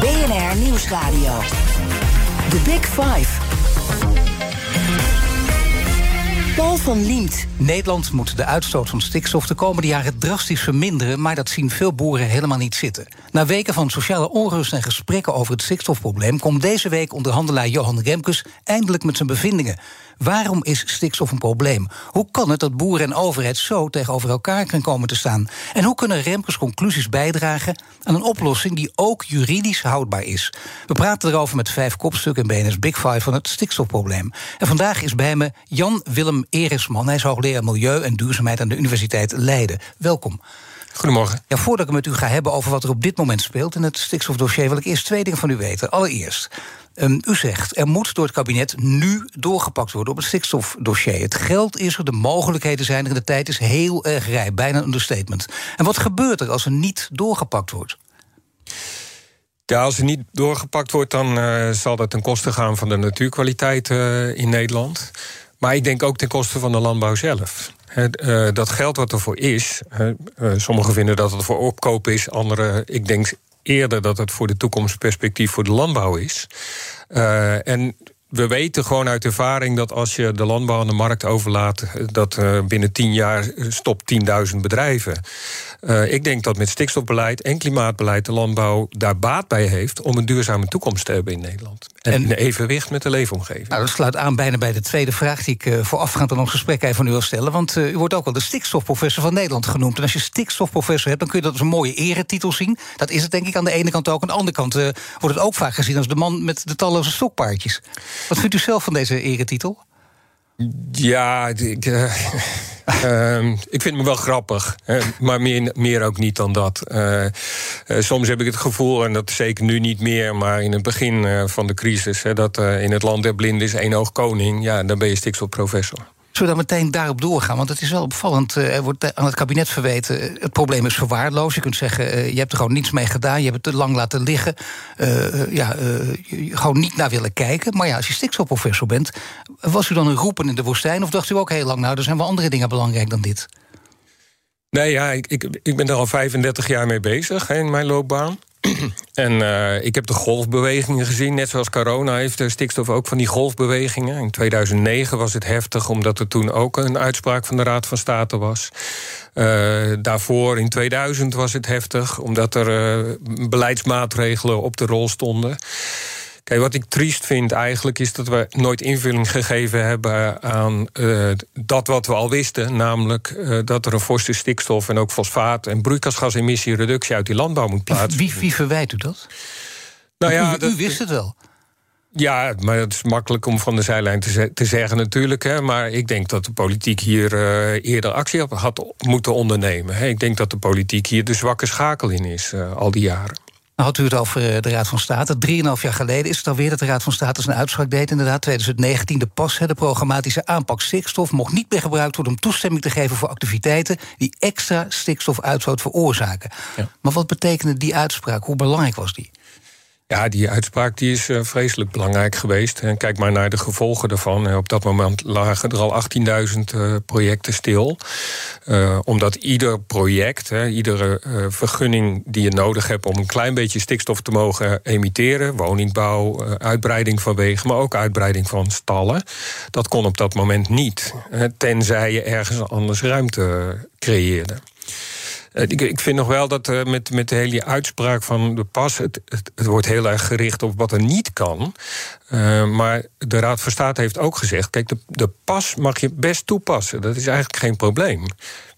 BNR Nieuwsradio. The Big Five. Paul van Liemt. Nederland moet de uitstoot van stikstof de komende jaren drastisch verminderen, maar dat zien veel boeren helemaal niet zitten. Na weken van sociale onrust en gesprekken over het stikstofprobleem komt deze week onderhandelaar Johan Remkes eindelijk met zijn bevindingen. Waarom is stikstof een probleem? Hoe kan het dat boeren en overheid zo tegenover elkaar kunnen komen te staan? En hoe kunnen Remkes conclusies bijdragen aan een oplossing die ook juridisch houdbaar is? We praten erover met vijf kopstukken in BNS Big Five van het stikstofprobleem. En vandaag is bij me Jan Willem Erisman. Hij is hoogleraar Milieu en Duurzaamheid aan de Universiteit Leiden. Welkom. Goedemorgen. Ja, voordat ik het met u ga hebben over wat er op dit moment speelt in het stikstofdossier, wil ik eerst twee dingen van u weten. Allereerst, um, u zegt er moet door het kabinet nu doorgepakt worden op het stikstofdossier. Het geld is er, de mogelijkheden zijn er de tijd is heel erg rijp, bijna een understatement. En wat gebeurt er als er niet doorgepakt wordt? Ja, als er niet doorgepakt wordt, dan uh, zal dat ten koste gaan van de natuurkwaliteit uh, in Nederland. Maar ik denk ook ten koste van de landbouw zelf. uh, dat geld wat ervoor is, sommigen vinden dat het voor opkoop is, anderen, ik denk eerder dat het voor de toekomstperspectief voor de landbouw is. Uh, en we weten gewoon uit ervaring dat als je de landbouw aan de markt overlaat, dat uh, binnen tien jaar stopt 10.000 bedrijven. Uh, ik denk dat met stikstofbeleid en klimaatbeleid de landbouw daar baat bij heeft om een duurzame toekomst te hebben in Nederland. En, en evenwicht met de leefomgeving. Nou, dat sluit aan bijna bij de tweede vraag die ik uh, voorafgaand aan ons gesprek even van u wil stellen. Want uh, u wordt ook wel de stikstofprofessor van Nederland genoemd. En als je stikstofprofessor hebt, dan kun je dat als een mooie eretitel zien. Dat is het denk ik aan de ene kant ook. Aan de andere kant uh, wordt het ook vaak gezien als de man met de talloze stokpaardjes. Wat vindt u zelf van deze eretitel? Ja, ik, uh, uh, ik vind me wel grappig. Hè, maar meer, meer ook niet dan dat. Uh, soms heb ik het gevoel, en dat zeker nu niet meer... maar in het begin van de crisis... Hè, dat in het land der blinden is één oog koning... ja, dan ben je stikstofprofessor. Zullen we meteen daarop doorgaan? Want het is wel opvallend. Er wordt aan het kabinet verweten. Het probleem is verwaarloosd. Je kunt zeggen, je hebt er gewoon niets mee gedaan. Je hebt het te lang laten liggen. Uh, ja, gewoon niet naar willen kijken. Maar ja, als je stikstofprofessor bent. Was u dan een roepen in de woestijn? Of dacht u ook heel lang, nou, er zijn wel andere dingen belangrijk dan dit? Nee, ja, ik, ik, ik ben er al 35 jaar mee bezig hè, in mijn loopbaan. En uh, ik heb de golfbewegingen gezien. Net zoals corona heeft de stikstof ook van die golfbewegingen. In 2009 was het heftig, omdat er toen ook een uitspraak van de Raad van State was. Uh, daarvoor in 2000 was het heftig, omdat er uh, beleidsmaatregelen op de rol stonden. Kijk, wat ik triest vind eigenlijk is dat we nooit invulling gegeven hebben aan uh, dat wat we al wisten. Namelijk uh, dat er een forse stikstof en ook fosfaat en broeikasgasemissiereductie uit die landbouw moet plaatsvinden. Wie, wie verwijt u dat? Nou ja, u, wist het wel. Ja, maar het is makkelijk om van de zijlijn te, ze te zeggen natuurlijk. Hè, maar ik denk dat de politiek hier uh, eerder actie had moeten ondernemen. Hè. Ik denk dat de politiek hier de zwakke schakel in is, al die jaren. Nou had u het over de Raad van State. Drieënhalf jaar geleden is het alweer dat de Raad van State zijn uitspraak deed. Inderdaad, 2019 de pas, de programmatische aanpak stikstof... mocht niet meer gebruikt worden om toestemming te geven voor activiteiten... die extra stikstofuitstoot veroorzaken. Ja. Maar wat betekende die uitspraak? Hoe belangrijk was die? Ja, die uitspraak die is uh, vreselijk belangrijk geweest. En kijk maar naar de gevolgen daarvan. Op dat moment lagen er al 18.000 uh, projecten stil. Uh, omdat ieder project, hè, iedere vergunning die je nodig hebt... om een klein beetje stikstof te mogen emitteren... woningbouw, uitbreiding van wegen, maar ook uitbreiding van stallen... dat kon op dat moment niet. tenzij je ergens anders ruimte creëerde. Ik, ik, vind nog wel dat uh, met, met de hele uitspraak van de pas... Het, het, wordt heel erg gericht op wat er niet kan. Uh, maar de Raad van State heeft ook gezegd... kijk, de, de pas mag je best toepassen. Dat is eigenlijk geen probleem.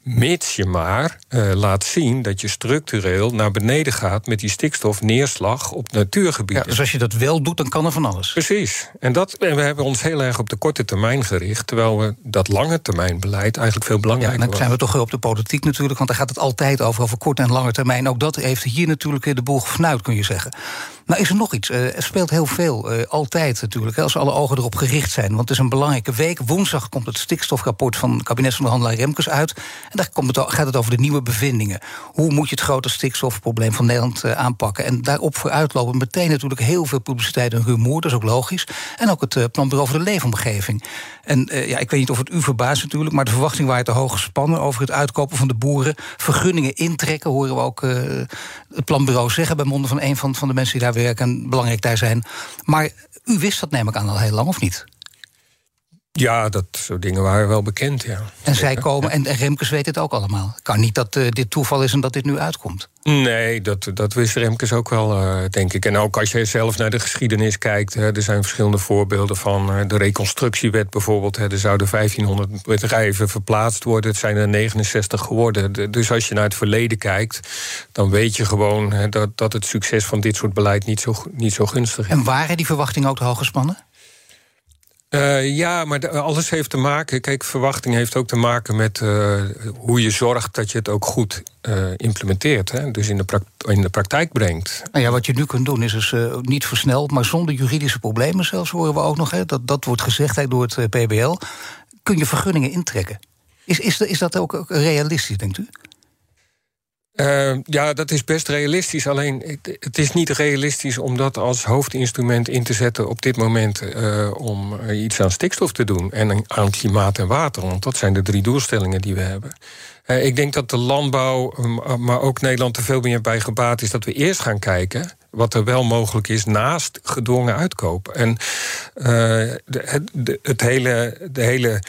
Mits je maar uh, laat zien dat je structureel naar beneden gaat met die stikstofneerslag op natuurgebieden. Ja, dus als je dat wel doet, dan kan er van alles. Precies. En, dat, en we hebben ons heel erg op de korte termijn gericht, terwijl we dat lange termijn beleid eigenlijk veel belangrijker ja, dan zijn we toch op de politiek natuurlijk, want daar gaat het altijd over, over korte en lange termijn. Ook dat heeft hier natuurlijk de boel gefnuit, kun je zeggen. Nou, is er nog iets? Uh, er speelt heel veel, uh, altijd natuurlijk, als alle ogen erop gericht zijn. Want het is een belangrijke week. Woensdag komt het stikstofrapport van kabinetsonderhandelaar Remkes uit. En daar komt het, gaat het over de nieuwe bevindingen. Hoe moet je het grote stikstofprobleem van Nederland uh, aanpakken? En daarop vooruitlopen meteen natuurlijk heel veel publiciteit en rumoer. Dat is ook logisch. En ook het planbureau voor de leefomgeving. En ja, ik weet niet of het u verbaast natuurlijk, maar de verwachting waren te hoog gespannen over het uitkopen van de boeren. Vergunningen intrekken, horen we ook het planbureau zeggen bij monden van een van, van de mensen die daar werken en belangrijk daar zijn. Maar u wist dat neem ik aan al heel lang, of niet? Ja, dat soort dingen waren wel bekend, ja. En zij komen, en Remkes weet het ook allemaal. Kan niet dat uh, dit toeval is en dat dit nu uitkomt. Nee, dat, dat wist Remkes ook wel, uh, denk ik. En ook als je zelf naar de geschiedenis kijkt... Hè, er zijn verschillende voorbeelden van uh, de reconstructiewet bijvoorbeeld. Hè, er zouden 1500 bedrijven verplaatst worden. Het zijn er 69 geworden. dus als je naar het verleden kijkt... dan weet je gewoon hè, dat, dat het succes van dit soort beleid niet zo, niet zo gunstig is. En waren die verwachtingen ook te hoog gespannen? Uh, ja, maar alles heeft te maken. Kijk, verwachting heeft ook te maken met uh, hoe je zorgt dat je het ook goed implementeert. Hè? Dus in de, in de praktijk brengt. Nou ja, wat je nu kunt doen is dus niet versneld, maar zonder juridische problemen zelfs horen we ook nog. Hè? Dat, dat wordt gezegd door het PBL. Kun je vergunningen intrekken? Is, is, is dat ook realistisch, denkt u? Uh, ja, dat is best realistisch. Alleen het is niet realistisch om dat als hoofdinstrument in te zetten op dit moment uh, om iets aan stikstof te doen en aan klimaat en water. Want dat zijn de drie doelstellingen die we hebben. Uh, ik denk dat de landbouw, maar ook Nederland er veel meer bij gebaat is dat we eerst gaan kijken wat er wel mogelijk is naast gedwongen uitkoop. En de, het hele, de hele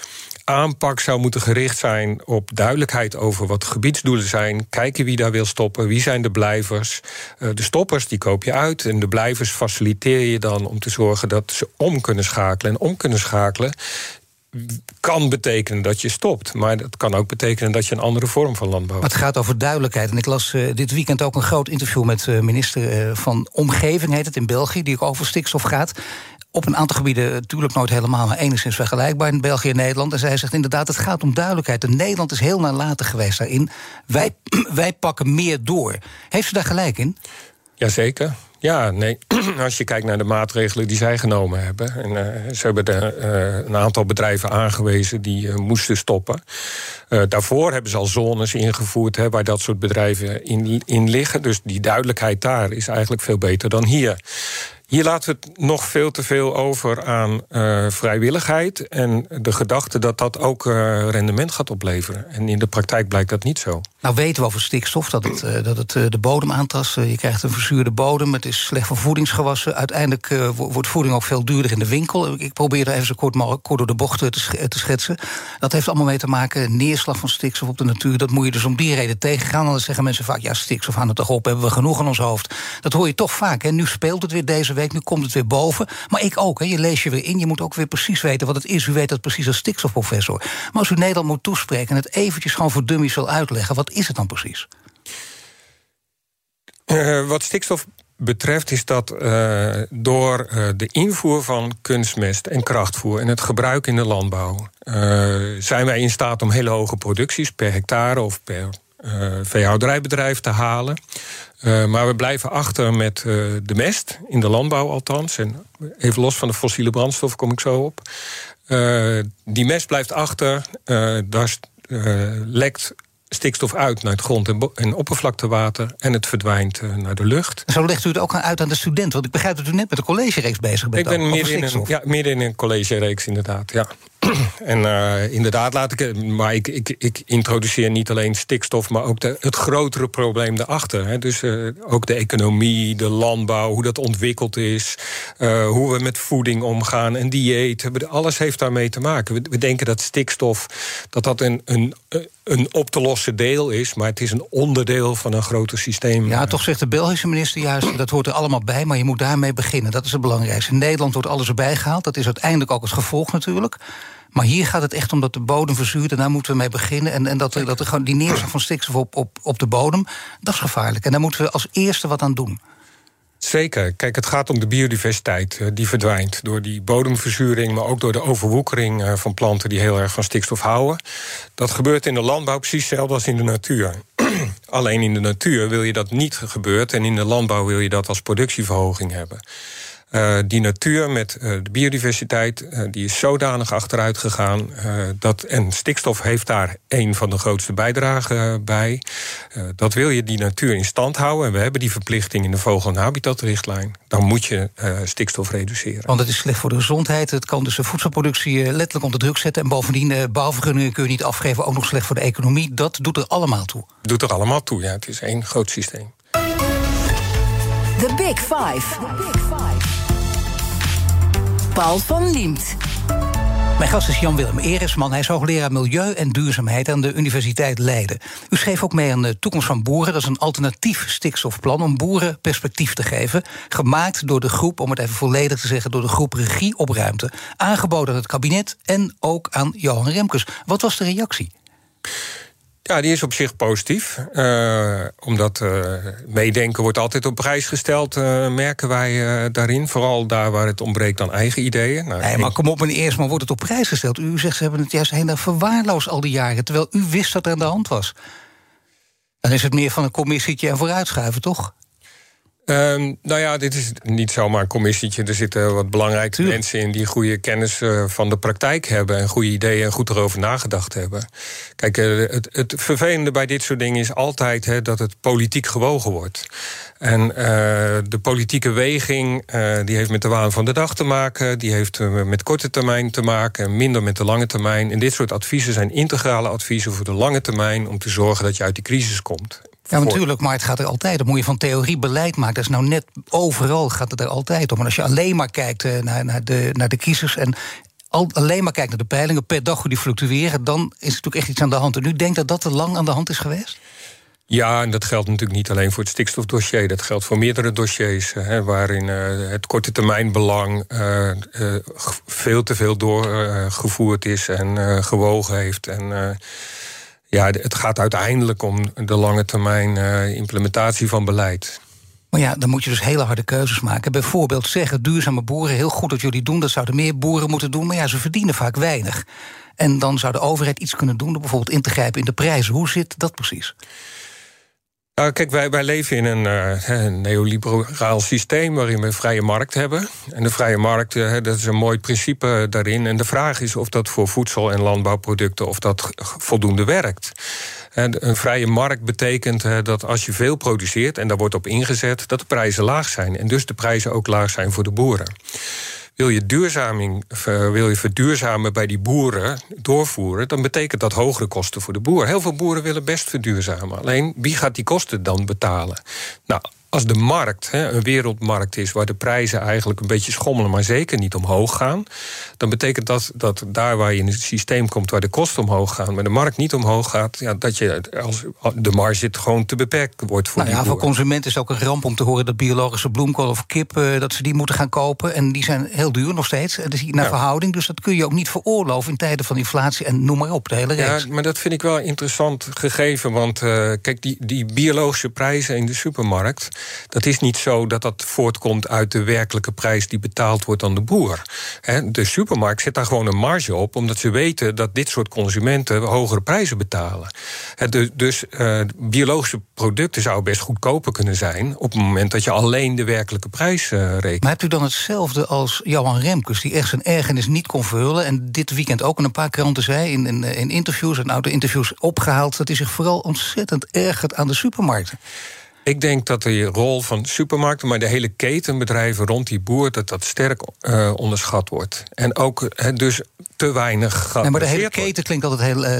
aanpak zou moeten gericht zijn op duidelijkheid over wat gebiedsdoelen zijn. Kijken wie daar wil stoppen, wie zijn de blijvers. Uh, de stoppers die koop je uit en de blijvers faciliteer je dan om te zorgen dat ze om kunnen schakelen. En om kunnen schakelen kan betekenen dat je stopt. Maar dat kan ook betekenen dat je een andere vorm van landbouw... Het gaat over duidelijkheid. En ik las uh, dit weekend ook een groot interview met uh, minister van Omgeving... heet het in België, die ook over stikstof gaat op een aantal gebieden natuurlijk nooit helemaal, maar enigszins vergelijkbaar in België en Nederland. En zij zegt inderdaad, het gaat om duidelijkheid. En Nederland is heel nalatig geweest daarin. Wij, wij pakken meer door. Heeft ze daar gelijk in? Jazeker. Ja, nee. Als je kijkt naar de maatregelen die zij genomen hebben. En, uh, ze hebben de, uh, een aantal bedrijven aangewezen die uh, moesten stoppen. daarvoor hebben ze al zones ingevoerd hè, waar dat soort bedrijven in, in liggen. Dus die duidelijkheid daar is eigenlijk veel beter dan hier. Hier laten we het nog veel te veel over aan uh, vrijwilligheid... en de gedachte dat dat ook uh, rendement gaat opleveren. En in de praktijk blijkt dat niet zo. Nou weten we over stikstof, dat het, uh, dat het de bodem aantast. je krijgt een verzuurde bodem, het is slecht voor voedingsgewassen. Uiteindelijk wordt voeding ook veel duurder in de winkel. Ik probeer er even zo kort, kort door de bocht te, te, schetsen. Dat heeft allemaal mee te maken, neerslag van stikstof op de natuur... dat moet je dus om die reden tegengaan. Anders zeggen mensen vaak, ja, stikstof aan het toch op... hebben we genoeg in ons hoofd. Dat hoor je toch vaak, hè. Nu speelt het weer deze week nu komt het weer boven. Maar ik ook, hè. je lees je weer in, je moet ook weer precies weten wat het is. U weet dat precies als stikstofprofessor. Maar als u Nederland moet toespreken en het eventjes gewoon voor dummies wil uitleggen... wat is het dan precies? Uh, wat stikstof betreft is dat uh, door uh, de invoer van kunstmest en krachtvoer en het gebruik in de landbouw zijn wij in staat om hele hoge producties per hectare of per veehouderijbedrijf te halen. Uh, maar we blijven achter met uh, de mest, in de landbouw althans. En even los van de fossiele brandstof kom ik zo op. Uh, die mest blijft achter, daar lekt stikstof uit naar het grond- en, en, oppervlaktewater... en het verdwijnt naar de lucht. Zo legt u het ook uit aan de student? Want ik begrijp dat u net met een collegereeks bezig bent. Ik ben midden in, een, ja, midden in een collegereeks, inderdaad, ja. En uh, inderdaad, laat ik. Maar ik, ik, introduceer niet alleen stikstof, maar ook de, het grotere probleem daarachter. Hè. Dus uh, ook de economie, de landbouw, hoe dat ontwikkeld is. Uh, hoe we met voeding omgaan en dieet. Alles heeft daarmee te maken. We, we denken dat stikstof dat dat een, een, een op te lossen deel is, maar het is een onderdeel van een groter systeem. Ja, toch zegt de Belgische minister juist, dat hoort er allemaal bij, maar je moet daarmee beginnen. Dat is het belangrijkste. In Nederland wordt alles erbij gehaald. Dat is uiteindelijk ook het gevolg natuurlijk. Maar hier gaat het echt om dat de bodem verzuurt en daar moeten we mee beginnen. En, en dat, dat er gewoon die neerslag van stikstof op, op, op de bodem, dat is gevaarlijk. En daar moeten we als eerste wat aan doen. Zeker. Kijk, het gaat om de biodiversiteit uh, die verdwijnt. Door die bodemverzuring, maar ook door de overwoekering uh, van planten die heel erg van stikstof houden. Dat gebeurt in de landbouw precies hetzelfde als in de natuur. Alleen in de natuur wil je dat niet gebeurt. En in de landbouw wil je dat als productieverhoging hebben. Uh, die natuur met uh, de biodiversiteit, uh, die is zodanig achteruit gegaan. dat, en stikstof heeft daar een van de grootste bijdragen bij. dat wil je die natuur in stand houden. En we hebben die verplichting in de vogel- en habitatrichtlijn. Dan moet je stikstof reduceren. Want het is slecht voor de gezondheid. Het kan dus de voedselproductie letterlijk onder druk zetten. En bovendien, bouwvergunningen kun je niet afgeven. Ook nog slecht voor de economie. Dat doet er allemaal toe. Doet er allemaal toe, ja. Het is één groot systeem. The Big Five. The Big Five. Paul van Liemt. Mijn gast is Jan-Willem Eresman. Hij is hoogleraar Milieu en Duurzaamheid aan de Universiteit Leiden. U schreef ook mee aan de Toekomst van Boeren. Dat is een alternatief stikstofplan om boeren perspectief te geven. Gemaakt door de groep, om het even volledig te zeggen... door de groep Regie op Ruimte. Aangeboden aan het kabinet en ook aan Johan Remkes. Wat was de reactie? Ja, die is op zich positief. Uh, omdat uh, meedenken wordt altijd op prijs gesteld, uh, merken wij daarin. Vooral daar waar het ontbreekt aan eigen ideeën. Nou, nee, maar kom op, meneer Eerst, maar wordt het op prijs gesteld? U zegt ze hebben het juist helemaal verwaarloosd al die jaren... terwijl u wist dat er aan de hand was. Dan is het meer van een commissietje en vooruitschuiven, toch? Um, nou ja, dit is niet zomaar een commissietje. Er zitten wat belangrijke Tuurlijk. mensen in die goede kennis uh, van de praktijk hebben en goede ideeën en goed erover nagedacht hebben. Kijk, uh, het, het, vervelende bij dit soort dingen is altijd dat het politiek gewogen wordt. En uh, de politieke weging die heeft met de waan van de dag te maken, die heeft met korte termijn te maken en minder met de lange termijn. En dit soort adviezen zijn integrale adviezen voor de lange termijn om te zorgen dat je uit die crisis komt. Ja, natuurlijk, maar het gaat er altijd om. Hoe je van theorie beleid maakt, dat is nou net overal gaat het er altijd om. En als je alleen maar kijkt uh, naar, naar, de, naar de kiezers en al, alleen maar kijkt naar de peilingen per dag hoe die fluctueren, dan is er natuurlijk echt iets aan de hand. En u denkt dat dat te lang aan de hand is geweest? Ja, en dat geldt natuurlijk niet alleen voor het stikstofdossier. Dat geldt voor meerdere dossiers, hè, waarin uh, het korte termijn belang uh, uh, veel te veel doorgevoerd is en gewogen heeft. En ja, het gaat uiteindelijk om de lange termijn uh, implementatie van beleid. Maar ja, dan moet je dus hele harde keuzes maken. Bijvoorbeeld zeggen duurzame boeren, heel goed dat jullie doen... dat zouden meer boeren moeten doen, maar ja, ze verdienen vaak weinig. En dan zou de overheid iets kunnen doen... door bijvoorbeeld in te grijpen in de prijzen. Hoe zit dat precies? Nou, kijk, wij, wij leven in een, een, neoliberaal systeem waarin we een vrije markt hebben. En de vrije markt, uh, dat is een mooi principe daarin. En de vraag is of dat voor voedsel- en landbouwproducten of dat voldoende werkt. En een vrije markt betekent dat als je veel produceert en daar wordt op ingezet, dat de prijzen laag zijn. En dus de prijzen ook laag zijn voor de boeren. Wil je, duurzaming, wil je verduurzamen bij die boeren doorvoeren, dan betekent dat hogere kosten voor de boer. Heel veel boeren willen best verduurzamen. Alleen wie gaat die kosten dan betalen? Nou, als de markt hè, een wereldmarkt is waar de prijzen eigenlijk een beetje schommelen, maar zeker niet omhoog gaan, dan betekent dat dat daar waar je in het systeem komt waar de kosten omhoog gaan, maar de markt niet omhoog gaat, ja, dat je als de marge gewoon te beperkt wordt voor nou ja, voor consumenten is het ook een ramp om te horen dat biologische bloemkool of kip uh, dat ze die moeten gaan kopen en die zijn heel duur nog steeds. Dat is naar ja. verhouding, dus dat kun je ook niet veroorloven in tijden van inflatie en noem maar op de hele reeks. Ja, maar dat vind ik wel een interessant gegeven, want uh, kijk die die biologische prijzen in de supermarkt dat is niet zo dat dat voortkomt uit de werkelijke prijs die betaald wordt aan de boer. De supermarkt zet daar gewoon een marge op, omdat ze weten dat dit soort consumenten hogere prijzen betalen. Dus uh, biologische producten zouden best goedkoper kunnen zijn op het moment dat je alleen de werkelijke prijs uh, rekent. Maar hebt u dan hetzelfde als Johan Remkes, die echt zijn ergernis niet kon verhullen en dit weekend ook in een paar kranten zei, in, in, in interviews en auto-interviews opgehaald, dat hij zich vooral ontzettend ergert aan de supermarkten? Ik denk dat de rol van supermarkten, maar de hele ketenbedrijven rond die boer, dat dat sterk uh, onderschat wordt. En ook dus te weinig. Nee, maar de hele keten klinkt altijd heel, uh,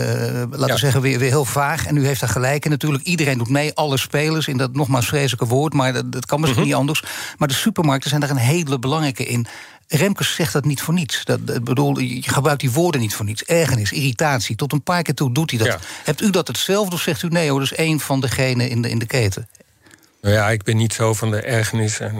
laten ja. we zeggen, weer, weer heel vaag. En u heeft daar gelijk in natuurlijk. Iedereen doet mee, alle spelers, in dat nogmaals vreselijke woord, maar dat, dat kan misschien mm -hmm. niet anders. Maar de supermarkten zijn daar een hele belangrijke in. Remkes zegt dat niet voor niets. Dat, dat bedoel, je gebruikt die woorden niet voor niets. Ergernis, irritatie, tot een paar keer toe doet hij dat. Ja. Hebt u dat hetzelfde of zegt u nee hoor, dat is één van degenen in de, in de keten? Nou ja, ik ben niet zo van de ergernis en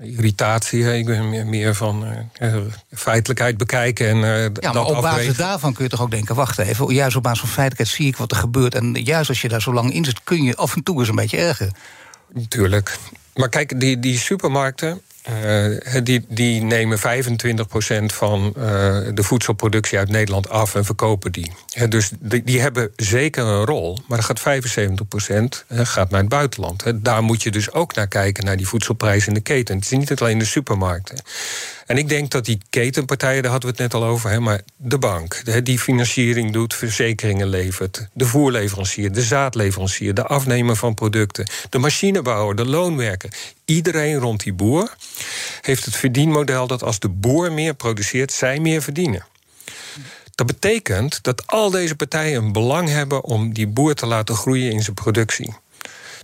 uh, irritatie. Ik ben meer, meer van uh, feitelijkheid bekijken. En, uh, ja, maar op basis afwegen. daarvan kun je toch ook denken... wacht even, juist op basis van feitelijkheid zie ik wat er gebeurt... en juist als je daar zo lang in zit, kun je af en toe eens een beetje ergeren. Tuurlijk. Maar kijk, die, die supermarkten. Uh, die, die nemen 25% van uh, de voedselproductie uit Nederland af en verkopen die. Dus die, die, hebben zeker een rol, maar gaat 75% gaat naar het buitenland. Daar moet je dus ook naar kijken, naar die voedselprijzen in de keten. Het is niet alleen de supermarkten. En ik denk dat die ketenpartijen, daar hadden we het net al over, maar de bank, die financiering doet, verzekeringen levert, de voerleverancier, de zaadleverancier, de afnemer van producten, de machinebouwer, de loonwerker, iedereen rond die boer heeft het verdienmodel dat als de boer meer produceert, zij meer verdienen. Dat betekent dat al deze partijen een belang hebben om die boer te laten groeien in zijn productie.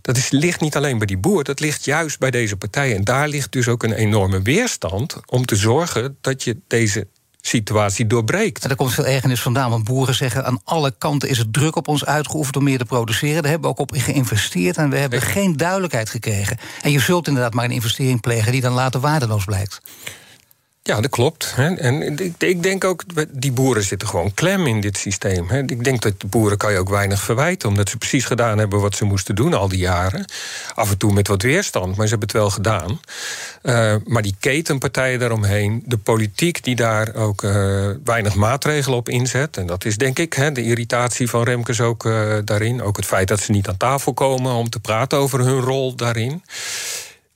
Dat ligt niet alleen bij die boer, dat ligt juist bij deze partijen. En daar ligt dus ook een enorme weerstand om te zorgen dat je deze situatie doorbreekt. En daar komt veel ergernis vandaan, want boeren zeggen... aan alle kanten is het druk op ons uitgeoefend om meer te produceren. Daar hebben we ook op geïnvesteerd en we hebben geen duidelijkheid gekregen. En je zult inderdaad maar een investering plegen... die dan later waardeloos blijkt. Ja, dat klopt. En ik denk ook, die boeren zitten gewoon klem in dit systeem. Ik denk dat de boeren kan je ook weinig verwijten... omdat ze precies gedaan hebben wat ze moesten doen al die jaren. Af en toe met wat weerstand, maar ze hebben het wel gedaan. Uh, maar die ketenpartijen daaromheen, de politiek die daar ook uh, weinig maatregelen op inzet... en dat is denk ik de irritatie van Remkes ook uh, daarin. Ook het feit dat ze niet aan tafel komen om te praten over hun rol daarin...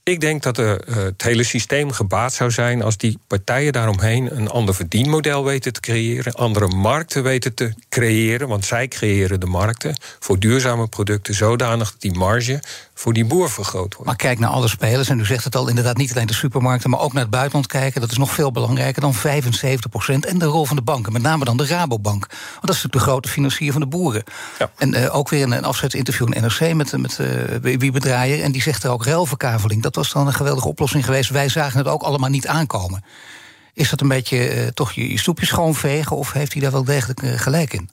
Ik denk dat de, uh, het hele systeem gebaat zou zijn als die partijen daaromheen een ander verdienmodel weten te creëren, andere markten weten te creëren, want zij creëren de markten voor duurzame producten zodanig dat die marge voor die boer vergroot wordt. Maar kijk naar alle spelers, en u zegt het al, inderdaad niet alleen de supermarkten, maar ook naar het buitenland kijken. Dat is nog veel belangrijker dan 75 procent. En de rol van de banken, met name dan de Rabobank. Want dat is natuurlijk de grote financier van de boeren. Ja. En uh, ook weer een, een afzetsinterview in NRC met, met uh, wie bedraaier. En die zegt er ook ruilverkaveling. Dat was dan een geweldige oplossing geweest. Wij zagen het ook allemaal niet aankomen. Is dat een beetje uh, toch je, je stoepje schoonvegen, of heeft hij daar wel degelijk gelijk in?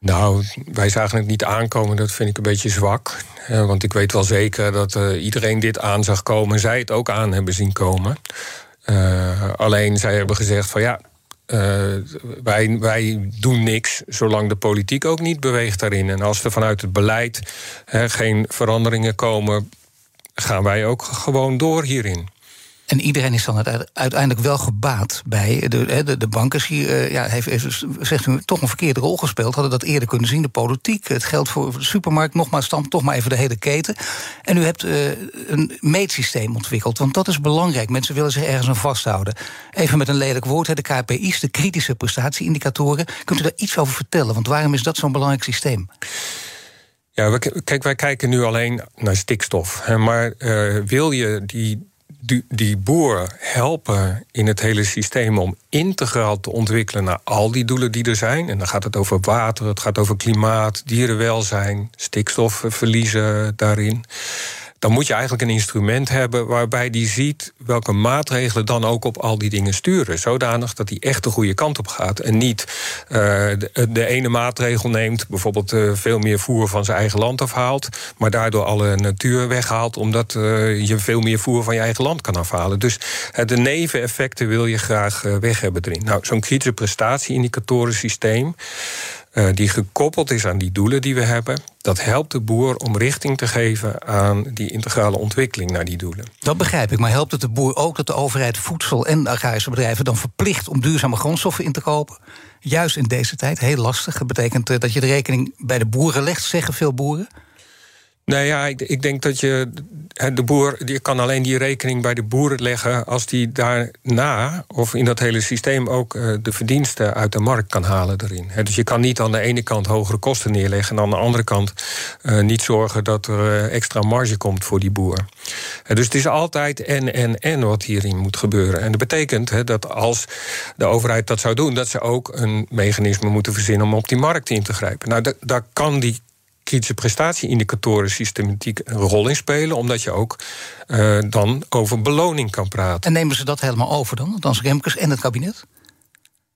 Nou, wij zagen het niet aankomen, dat vind ik een beetje zwak. Uh, want ik weet wel zeker dat uh, iedereen dit aan zag komen... en zij het ook aan hebben zien komen. Uh, alleen zij hebben gezegd van ja, wij, wij doen niks... zolang de politiek ook niet beweegt daarin. En als er vanuit het beleid geen veranderingen komen... gaan wij ook gewoon door hierin. En iedereen is dan uiteindelijk wel gebaat bij. De, de, de hier uh, ja, heeft, heeft, zegt u, toch een verkeerde rol gespeeld. Hadden dat eerder kunnen zien. De politiek, het geldt voor de supermarkt. Nogmaals, stam toch maar even de hele keten. En u hebt uh, een meetsysteem ontwikkeld. Want dat is belangrijk. Mensen willen zich ergens aan vasthouden. Even met een lelijk woord, de KPI's, de kritische prestatieindicatoren. Kunt u daar iets over vertellen? Want waarom is dat zo'n belangrijk systeem? Ja, kijk, wij kijken nu alleen naar stikstof. Maar uh, wil je die die, die boer helpen in het hele systeem om integraal te ontwikkelen naar al die doelen die er zijn. En dan gaat het over water, het gaat over klimaat, dierenwelzijn, stikstofverliezen daarin dan moet je eigenlijk een instrument hebben waarbij die ziet welke maatregelen dan ook op al die dingen sturen. Zodanig dat die echt de goede kant op gaat. En niet uh, de, de, ene maatregel neemt, bijvoorbeeld uh, veel meer voer van zijn eigen land afhaalt, maar daardoor alle natuur weghaalt, omdat je veel meer voer van je eigen land kan afhalen. Dus de neveneffecten wil je graag weg hebben erin. Nou, zo'n kritische prestatieindicatorensysteem. Uh, die gekoppeld is aan die doelen die we hebben. Dat helpt de boer om richting te geven aan die integrale ontwikkeling naar die doelen. Dat begrijp ik, maar helpt het de boer ook dat de overheid voedsel en agrarische bedrijven dan verplicht om duurzame grondstoffen in te kopen? Juist in deze tijd, heel lastig. Dat betekent uh, dat je de rekening bij de boeren legt, zeggen veel boeren. Nou ja, ik, ik, denk dat je de boer, je kan alleen die rekening bij de boeren leggen als die daarna of in dat hele systeem ook uh, de verdiensten uit de markt kan halen erin. Dus je kan niet aan de ene kant hogere kosten neerleggen en aan de andere kant uh, niet zorgen dat er uh, extra marge komt voor die boer. dus het is altijd en en en wat hierin moet gebeuren. En dat betekent dat als de overheid dat zou doen, dat ze ook een mechanisme moeten verzinnen om op die markt in te grijpen. Nou, daar kan die kritische prestatieindicatoren systematiek een rol in spelen, omdat je ook uh, dan over beloning kan praten. En nemen ze dat helemaal over dan, althans Remkes en het kabinet?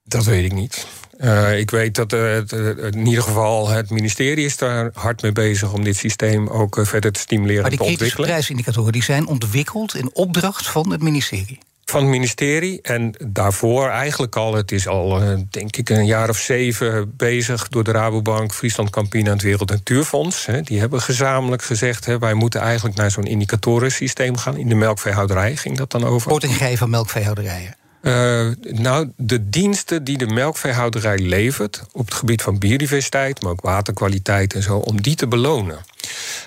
Dat weet ik niet. Uh, ik weet dat uh, in ieder geval het ministerie is daar hard mee bezig om dit systeem ook verder te stimuleren en te ontwikkelen. Maar die kritische prijsindicatoren die zijn ontwikkeld in opdracht van het ministerie. Van het ministerie. En daarvoor eigenlijk al, het is al eh, denk ik een jaar of zeven bezig door de Rabobank, Friesland Campina en het Wereld Natuurfonds. Die hebben gezamenlijk gezegd: wij moeten eigenlijk naar zo'n indicatorensysteem gaan. In de melkveehouderij ging dat dan over. Korting geven van melkveehouderijen. Uh, nou, de diensten die de melkveehouderij levert op het gebied van biodiversiteit, maar ook waterkwaliteit en zo, om die te belonen.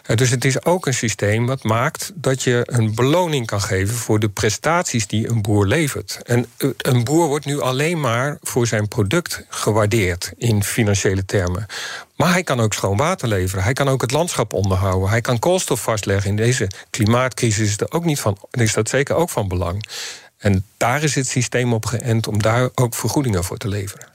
Uh, dus het is ook een systeem wat maakt dat je een beloning kan geven voor de prestaties die een boer levert. En uh, een boer wordt nu alleen maar voor zijn product gewaardeerd in financiële termen. Maar hij kan ook schoon water leveren. Hij kan ook het landschap onderhouden. Hij kan koolstof vastleggen. In deze klimaatcrisis is, er ook niet van, is dat zeker ook van belang. En daar is het systeem op geënt om daar ook vergoedingen voor te leveren.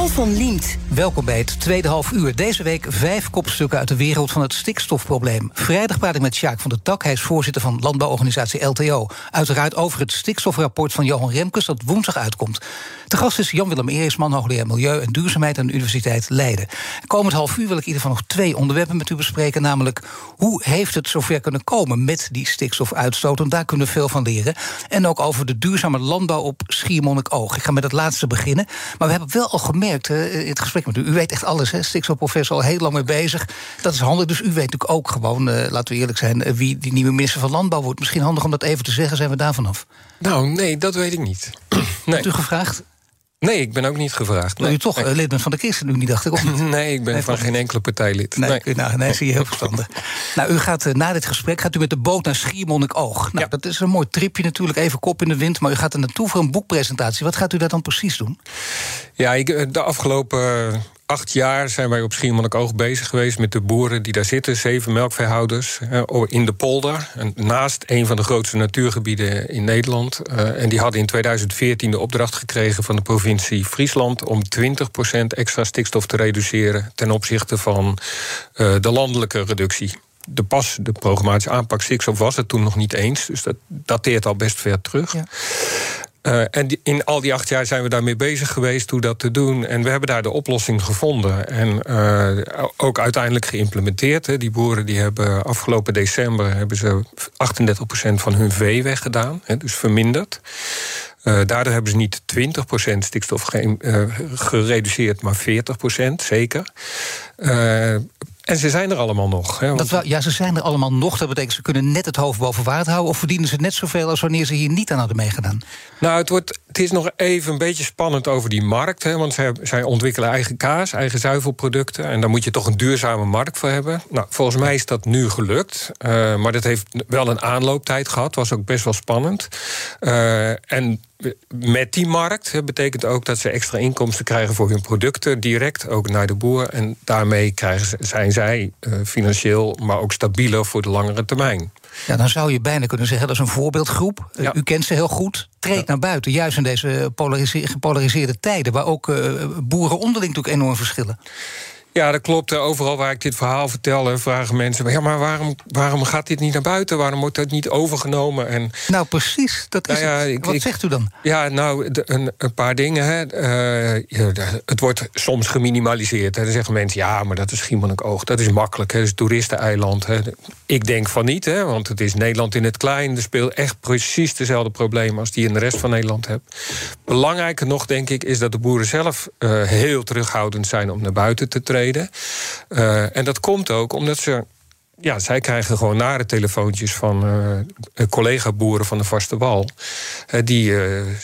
Van Liemt. Welkom bij het tweede half uur. Deze week vijf kopstukken uit de wereld van het stikstofprobleem. Vrijdag praat ik met Sjaak van der Tak. Hij is voorzitter van landbouworganisatie LTO. Uiteraard over het stikstofrapport van Johan Remkes... dat woensdag uitkomt. De gast is Jan-Willem Erisman, hoogleraar Milieu en Duurzaamheid... aan de Universiteit Leiden. Komend half uur wil ik in ieder geval nog twee onderwerpen met u bespreken. Namelijk, hoe heeft het zover kunnen komen met die stikstofuitstoot? Want daar kunnen we veel van leren. En ook over de duurzame landbouw op Schiermonnikoog. Ik ga met het laatste beginnen. Maar we hebben wel al gemerkt in het gesprek met u. U weet echt alles, hè? Stikstofprofessor, al heel lang mee bezig. Dat is handig, dus u weet natuurlijk ook gewoon, uh, laten we eerlijk zijn... Uh, wie die nieuwe minister van Landbouw wordt. Misschien handig om dat even te zeggen, zijn we daar vanaf? Nou, nee, dat weet ik niet. nee. Hebt u gevraagd? Nee, ik ben ook niet gevraagd. Nee. u toch nee. lid bent van de ChristenUnie, dacht ik. Of niet? Nee, ik ben nee, van geen enkele partij lid. Nee, nee. Nou, nee zie je heel verstandig. nou, u gaat uh, na dit gesprek gaat u met de boot naar Schiermonnikoog. Nou, ja. dat is een mooi tripje natuurlijk, even kop in de wind. Maar u gaat er naartoe voor een boekpresentatie. Wat gaat u daar dan precies doen? Ja, ik, de afgelopen acht jaar zijn wij op Schiermonnikoog bezig geweest met de boeren die daar zitten. Zeven melkveehouders in de polder. Naast een van de grootste natuurgebieden in Nederland. En die hadden in 2014 de opdracht gekregen van de provincie Friesland... om 20% extra stikstof te reduceren ten opzichte van de landelijke reductie de pas, de programmatische aanpak stikstof was het toen nog niet eens. Dus dat dateert al best ver terug. Uh, en in al die acht jaar zijn we daarmee bezig geweest hoe dat te doen. En we hebben daar de oplossing gevonden. En uh, ook uiteindelijk geïmplementeerd. Hè. Die boeren die hebben afgelopen december hebben ze 38% van hun vee weggedaan. Hè, dus verminderd. Uh, daardoor hebben ze niet 20% stikstof gereduceerd, maar 40% zeker. En ze zijn er allemaal nog. Hè, want... dat ja, ze zijn er allemaal nog. Dat betekent ze kunnen net het hoofd boven water houden. Of verdienen ze net zoveel als wanneer ze hier niet aan hadden meegedaan? Nou, het, wordt, het is nog even een beetje spannend over die markt. Hè, want zij, zij ontwikkelen eigen kaas, eigen zuivelproducten. En daar moet je toch een duurzame markt voor hebben. Nou, volgens mij is dat nu gelukt. Uh, maar dat heeft wel een aanlooptijd gehad. Was ook best wel spannend. Uh, en met die markt betekent ook dat ze extra inkomsten krijgen voor hun producten, direct ook naar de boer. En daarmee krijgen zijn zij uh, financieel, maar ook stabieler voor de langere termijn. Ja, dan zou je bijna kunnen zeggen dat is een voorbeeldgroep. Ja. U kent ze heel goed. Treed ja. naar buiten, juist in deze gepolariseerde tijden, waar ook uh, boeren onderling natuurlijk enorm verschillen. Ja, dat klopt. Overal waar ik dit verhaal vertel, vragen mensen... ja, maar waarom, waarom gaat dit niet naar buiten? Waarom wordt dat niet overgenomen? En, nou, precies. Dat is nou ja, ik, Wat ik, zegt u dan? Ja, nou, een, een, paar dingen. Hè. Uh, ja, het wordt soms geminimaliseerd. Hè. Dan zeggen mensen, ja, maar dat is Schiermonnikoog. Dat is makkelijk, hè. dat is toeristeneiland. Hè. Ik denk van niet, hè, want het is Nederland in het klein. Er speelt echt precies dezelfde problemen... als die in de rest van Nederland hebt. Belangrijker nog, denk ik, is dat de boeren zelf... Uh, heel terughoudend zijn om naar buiten te treden. Uh, en dat komt ook omdat ze ja, zij krijgen gewoon nare telefoontjes van uh, collega-boeren van de vaste wal. Uh, die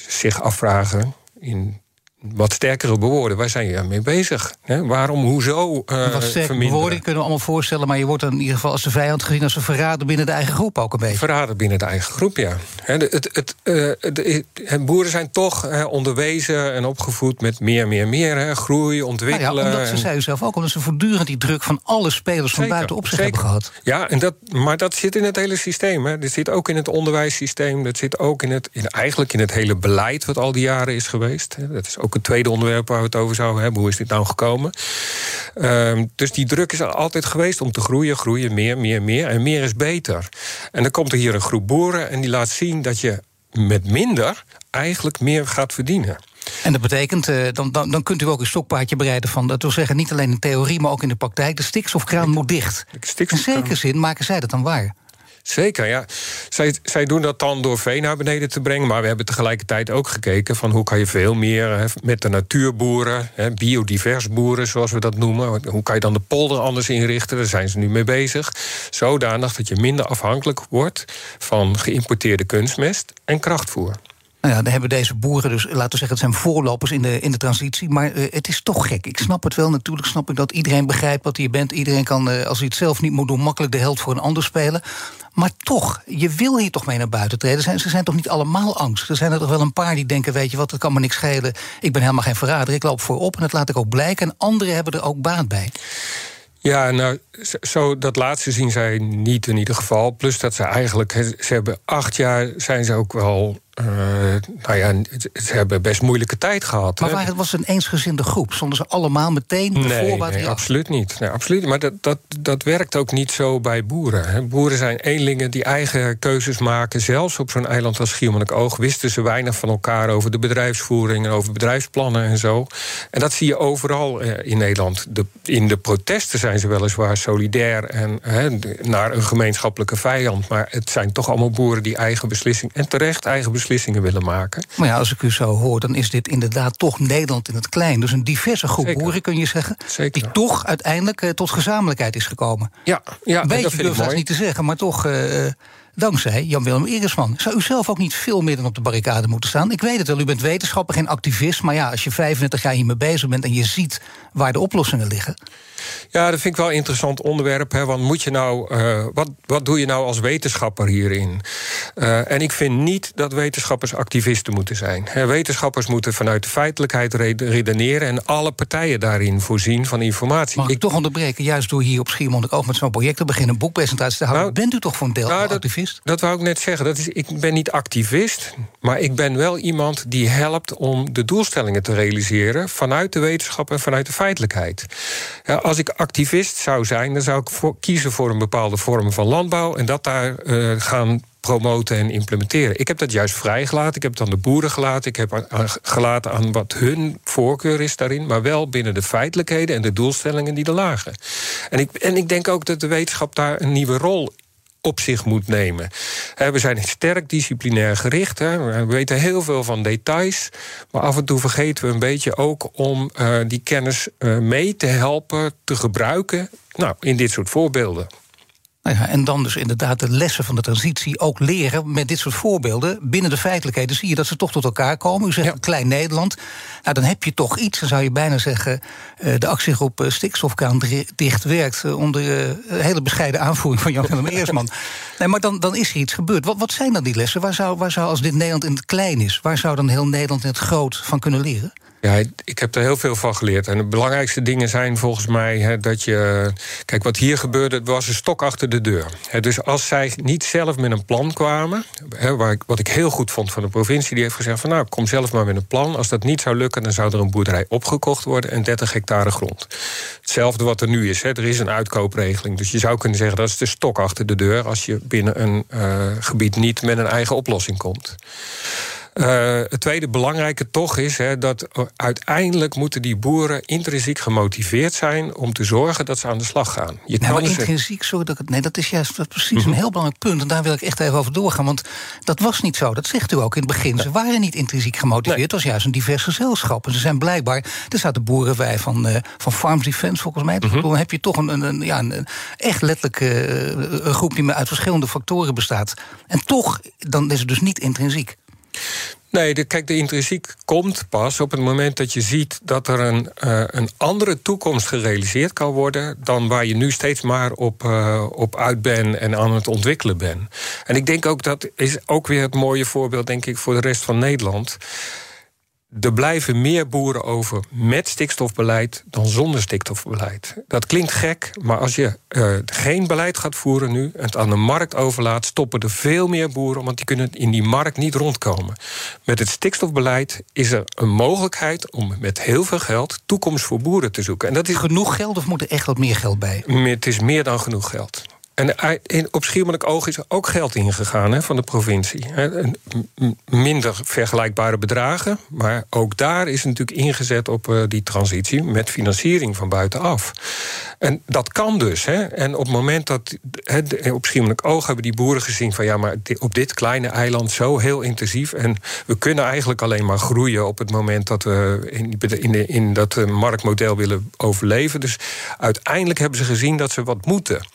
zich afvragen in wat sterkere bewoorden. Waar zijn je mee bezig? Waarom, hoezo uh, Wat bewoorden kunnen we allemaal voorstellen... maar je wordt dan in ieder geval als de vijand gezien... als een verrader binnen de eigen groep ook een beetje. Verrader binnen de eigen groep, ja. het, het, uh, de, boeren zijn toch onderwezen en opgevoed met meer, meer, meer. Groei, ontwikkelen. Nou ja, omdat, ze zei u zelf ook, omdat ze voortdurend die druk... van alle spelers van buiten op zich zeker. hebben gehad. Ja, en dat, maar dat zit in het hele systeem. Hè? Dat zit ook in het onderwijssysteem. Dat zit ook in het, in, eigenlijk in het hele beleid... wat al die jaren is geweest. Dat is ook het tweede onderwerp waar we het over zouden hebben. Hoe is dit nou gekomen? Um, dus die druk is er altijd geweest om te groeien, groeien, meer, meer, meer. En meer is beter. En dan komt er hier een groep boeren en die laat zien dat je met minder eigenlijk meer gaat verdienen. En dat betekent, uh, dan, dan, dan kunt u ook een stokpaardje bereiden van, dat wil zeggen, niet alleen in theorie, maar ook in de praktijk. De stikstofkraan moet dicht. In zekere zin maken zij dat dan waar. Zeker, ja. Zij, zij doen dat dan door vee naar beneden te brengen. Maar we hebben tegelijkertijd ook gekeken van hoe kan je veel meer met de natuurboeren, hè, biodivers boeren zoals we dat noemen. Hoe kan je dan de polder anders inrichten? Daar zijn ze nu mee bezig. Zodanig dat je minder afhankelijk wordt van geïmporteerde kunstmest en krachtvoer. Nou ja, dan hebben deze boeren dus, laten zeggen, het zijn voorlopers in de, in de transitie. Maar uh, het is toch gek. Ik snap het wel. Natuurlijk snap ik dat iedereen begrijpt wat je bent. Iedereen kan, uh, als hij het zelf niet moet doen, makkelijk de held voor een ander spelen. Maar toch, je wil hier toch mee naar buiten treden. Ze zijn toch niet allemaal angst? Er zijn er toch wel een paar die denken: weet je wat, het kan me niks schelen. Ik ben helemaal geen verrader. Ik loop voorop en dat laat ik ook blijken. En anderen hebben er ook baat bij. Ja, nou, zo, dat laatste zien zij niet in ieder geval. Plus dat ze eigenlijk, ze hebben acht jaar zijn ze ook wel uh, nou ja, ze hebben best moeilijke tijd gehad. Maar het was een eensgezinde groep? Stonden ze allemaal meteen de nee, nee absoluut niet. Nee, absoluut. Maar dat, dat, dat werkt ook niet zo bij boeren. Hè. Boeren zijn eenlingen die eigen keuzes maken. Zelfs op zo'n eiland als Schiermonnikoog wisten ze weinig van elkaar over de bedrijfsvoering en over bedrijfsplannen en zo. En dat zie je overal eh, in Nederland. De, in de protesten zijn ze weliswaar solidair en naar een gemeenschappelijke vijand. Maar het zijn toch allemaal boeren die eigen beslissingen en terecht eigen beslissingen beslissingen willen maken. Maar ja, als ik u zo hoor, dan is dit inderdaad toch Nederland in het klein. Dus een diverse groep boeren, kun je zeggen. Zeker. Die toch uiteindelijk uh, tot gezamenlijkheid is gekomen. Ja, ja Beetje dat durf dat niet te zeggen, maar toch. Uh, dankzij Jan-Willem Eresman. Zou u zelf ook niet veel meer dan op de barricade moeten staan? Ik weet het wel, u bent wetenschapper, geen activist. Maar ja, als je 35 jaar hiermee bezig bent en je ziet waar de oplossingen liggen. Ja, dat vind ik wel een interessant onderwerp. Hè, want moet je nou, uh, wat, wat doe je nou als wetenschapper hierin? Uh, en ik vind niet dat wetenschappers activisten moeten zijn. Hè, wetenschappers moeten vanuit de feitelijkheid redeneren en alle partijen daarin voorzien van informatie. Mag ik, ik toch onderbreken, juist door hier op Schiermonnikoog met zo'n project te beginnen, een boekpresentatie te houden, nou, bent u toch voor een deel nou, activist? Dat wou ik net zeggen. Dat is, ik ben niet activist, maar ik ben wel iemand die helpt om de doelstellingen te realiseren vanuit de wetenschap en vanuit de feitelijkheid. Ja, als ik activist zou zijn, dan zou ik voor, kiezen voor een bepaalde vorm van landbouw en dat daar uh, gaan promoten en implementeren. Ik heb dat juist vrijgelaten. Ik heb het aan de boeren gelaten. Ik heb gelaten aan wat hun voorkeur is daarin. Maar wel binnen de feitelijkheden en de doelstellingen die er lagen. En ik, en ik denk ook dat de wetenschap daar een nieuwe rol op zich moet nemen. We zijn sterk disciplinair gericht. We weten heel veel van details. Maar af en toe vergeten we een beetje ook om uh, die kennis uh, mee te helpen te gebruiken. Nou, in dit soort voorbeelden. Nou ja, en dan dus inderdaad de lessen van de transitie ook leren met dit soort voorbeelden. Binnen de feitelijkheden zie je dat ze toch tot elkaar komen. U zegt een klein Nederland. Nou, dan heb je toch iets, dan zou je bijna zeggen. Uh, de actiegroep uh, Stikstofkraan dicht werkt. Uh, onder hele bescheiden aanvoering van Jan-Willem Eersman. Nee, maar dan, dan is er iets gebeurd. Wat, wat zijn dan die lessen? Waar zou, waar zou, als dit Nederland in het klein is, waar zou dan heel Nederland in het groot van kunnen leren? Ja, ik heb er heel veel van geleerd. En de belangrijkste dingen zijn volgens mij dat je. Kijk, wat hier gebeurde, was een stok achter de deur. dus als zij niet zelf met een plan kwamen. waar ik, wat ik heel goed vond van de provincie, die heeft gezegd: van nou, kom zelf maar met een plan. Als dat niet zou lukken, dan zou er een boerderij opgekocht worden en 30 hectare grond. Hetzelfde wat er nu is. er is een uitkoopregeling. Dus je zou kunnen zeggen dat is de stok achter de deur als je binnen een uh, gebied niet met een eigen oplossing komt. Uh, het tweede belangrijke toch is hè, dat uiteindelijk moeten die boeren intrinsiek gemotiveerd zijn om te zorgen dat ze aan de slag gaan. Je maar intrinsiek, sorry dat het. Nee, dat is juist dat precies een mhm. heel belangrijk punt. En daar wil ik echt even over doorgaan. Want dat was niet zo. Dat zegt u ook in het begin. Ze waren niet intrinsiek gemotiveerd. Het was juist een divers gezelschap. En ze zijn blijkbaar. Er zaten boeren bij van, uh, van Farms Defence, volgens mij. Dus dan heb je toch een, een, ja, een, echt letterlijk uh, een groep die uit verschillende factoren bestaat. En toch, dan is het dus niet intrinsiek. Nee, de, kijk, de intrinsiek komt pas op het moment dat je ziet dat er een, uh, een andere toekomst gerealiseerd kan worden dan waar je nu steeds maar op, uh, op uit bent en aan het ontwikkelen bent. En ik denk ook dat is ook weer het mooie voorbeeld, denk ik, voor de rest van Nederland er blijven meer boeren over met stikstofbeleid dan zonder stikstofbeleid. Dat klinkt gek, maar als je uh, geen beleid gaat voeren nu en het aan de markt overlaat, stoppen er veel meer boeren, want die kunnen in die markt niet rondkomen. Met het stikstofbeleid is er een mogelijkheid om met heel veel geld toekomst voor boeren te zoeken. En dat is genoeg geld of moet er echt wat meer geld bij? Het is meer dan genoeg geld. En op Schiermonnikoog is er ook geld ingegaan van de provincie. Minder vergelijkbare bedragen. Maar ook daar is natuurlijk ingezet op uh, die transitie met financiering van buitenaf. En dat kan dus. En op het moment dat. Op Schiermonnikoog hebben die boeren gezien van ja, maar op dit kleine eiland zo heel intensief. En we kunnen eigenlijk alleen maar groeien op het moment dat we in, in, dat marktmodel willen overleven. Dus uiteindelijk hebben ze gezien dat ze wat moeten.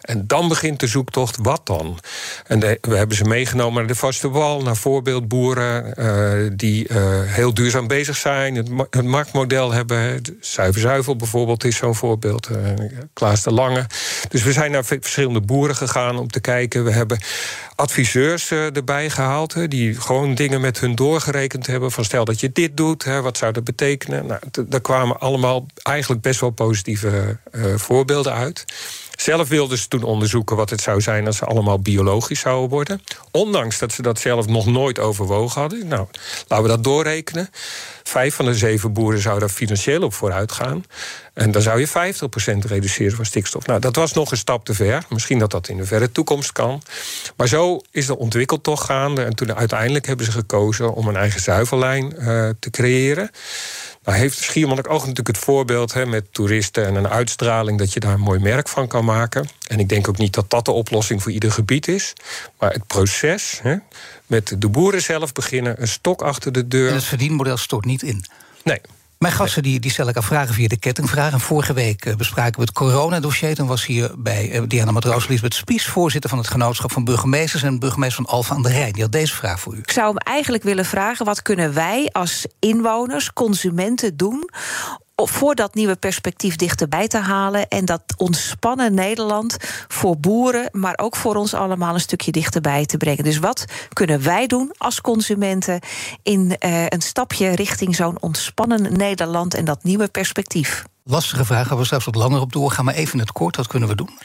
En dan begint de zoektocht, wat dan? En we hebben ze meegenomen naar de vaste wal, naar voorbeeldboeren uh, die uh, heel duurzaam bezig zijn, het, het marktmodel hebben. Zuiver bijvoorbeeld is zo'n voorbeeld, uh, Klaas de Lange. Dus we zijn naar verschillende boeren gegaan om te kijken. We hebben adviseurs erbij gehaald, die gewoon dingen met hun doorgerekend hebben. Van stel dat je dit doet, wat zou dat betekenen? Nou, daar kwamen allemaal eigenlijk best wel positieve voorbeelden uit. Zelf wilden ze toen onderzoeken wat het zou zijn als ze allemaal biologisch zouden worden. Ondanks dat ze dat zelf nog nooit overwogen hadden. Nou, laten we dat doorrekenen. Vijf van de zeven boeren zouden daar financieel op vooruit gaan. En dan zou je 50% reduceren van stikstof. Nou, dat was nog een stap te ver. Misschien dat dat in de verre toekomst kan. Maar zo is de ontwikkeltocht gaande. En toen uiteindelijk hebben ze gekozen om een eigen zuivellijn uh, te creëren. Nou heeft Schiermonnikoog natuurlijk het voorbeeld hè, met toeristen en een uitstraling dat je daar een mooi merk van kan maken. En ik denk ook niet dat dat de oplossing voor ieder gebied is. Maar het proces, hè, met de boeren zelf beginnen, een stok achter de deur. En het verdienmodel stort niet in. Nee, mijn gasten die, die stel ik aan vragen via de kettingvraag. En vorige week uh, bespraken we het coronadossier. Toen was hier bij uh, Diana Matroos Lisbeth Spies... voorzitter van het genootschap van burgemeesters... en burgemeester van Alfa aan de Rijn. Die had deze vraag voor u. Ik zou hem eigenlijk willen vragen... wat kunnen wij als inwoners, consumenten doen voor dat nieuwe perspectief dichterbij te halen. En dat ontspannen Nederland voor boeren, maar ook voor ons allemaal een stukje dichterbij te brengen. Dus wat kunnen wij doen als consumenten in uh, een stapje richting zo'n ontspannen Nederland en dat nieuwe perspectief? Lastige vraag, gaan we straks wat langer op doorgaan, maar even in het kort, wat kunnen we doen?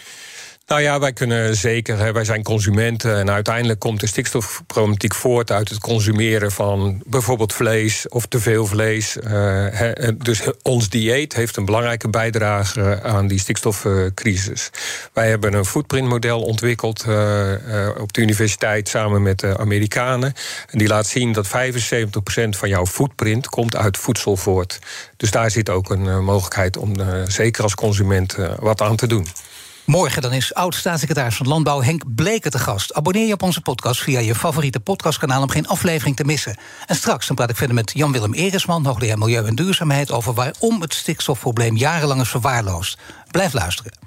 Nou ja, wij kunnen zeker, wij zijn consumenten en uiteindelijk komt de stikstofproblematiek voort uit het consumeren van bijvoorbeeld vlees of te veel vlees. Uh, dus ons dieet heeft een belangrijke bijdrage aan die stikstofcrisis. Wij hebben een footprintmodel ontwikkeld uh, op de universiteit samen met de Amerikanen. En die laat zien dat 75% van jouw footprint komt uit voedsel voort. Dus daar zit ook een mogelijkheid om zeker als consument wat aan te doen. Morgen dan is oud-staatssecretaris van Landbouw Henk Bleker te gast. Abonneer je op onze podcast via je favoriete podcastkanaal... om geen aflevering te missen. En straks dan praat ik verder met Jan-Willem Eresman... hoogleraar Milieu en Duurzaamheid... over waarom het stikstofprobleem jarenlang is verwaarloosd. Blijf luisteren.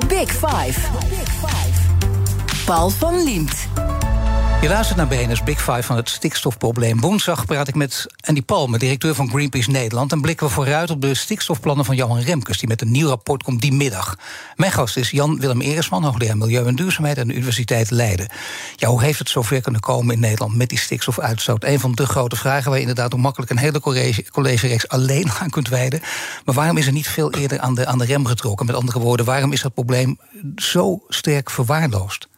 The Big Five. Paul van Liemt. Je luistert naar BNS Big Five van het stikstofprobleem. Woensdag praat ik met Andy Palme, directeur van Greenpeace Nederland... en blikken we vooruit op de stikstofplannen van Johan Remkes... die met een nieuw rapport komt die middag. Mijn gast is Jan-Willem Eresman, hoogleraar Milieu en Duurzaamheid... aan de Universiteit Leiden. Ja, hoe heeft het zover kunnen komen in Nederland met die stikstofuitstoot? Een van de grote vragen waar je inderdaad hoe makkelijk... een hele college, collegereeks alleen aan kunt wijden. Maar waarom is er niet veel eerder aan de, aan de rem getrokken? Met andere woorden, waarom is dat probleem zo sterk verwaarloosd?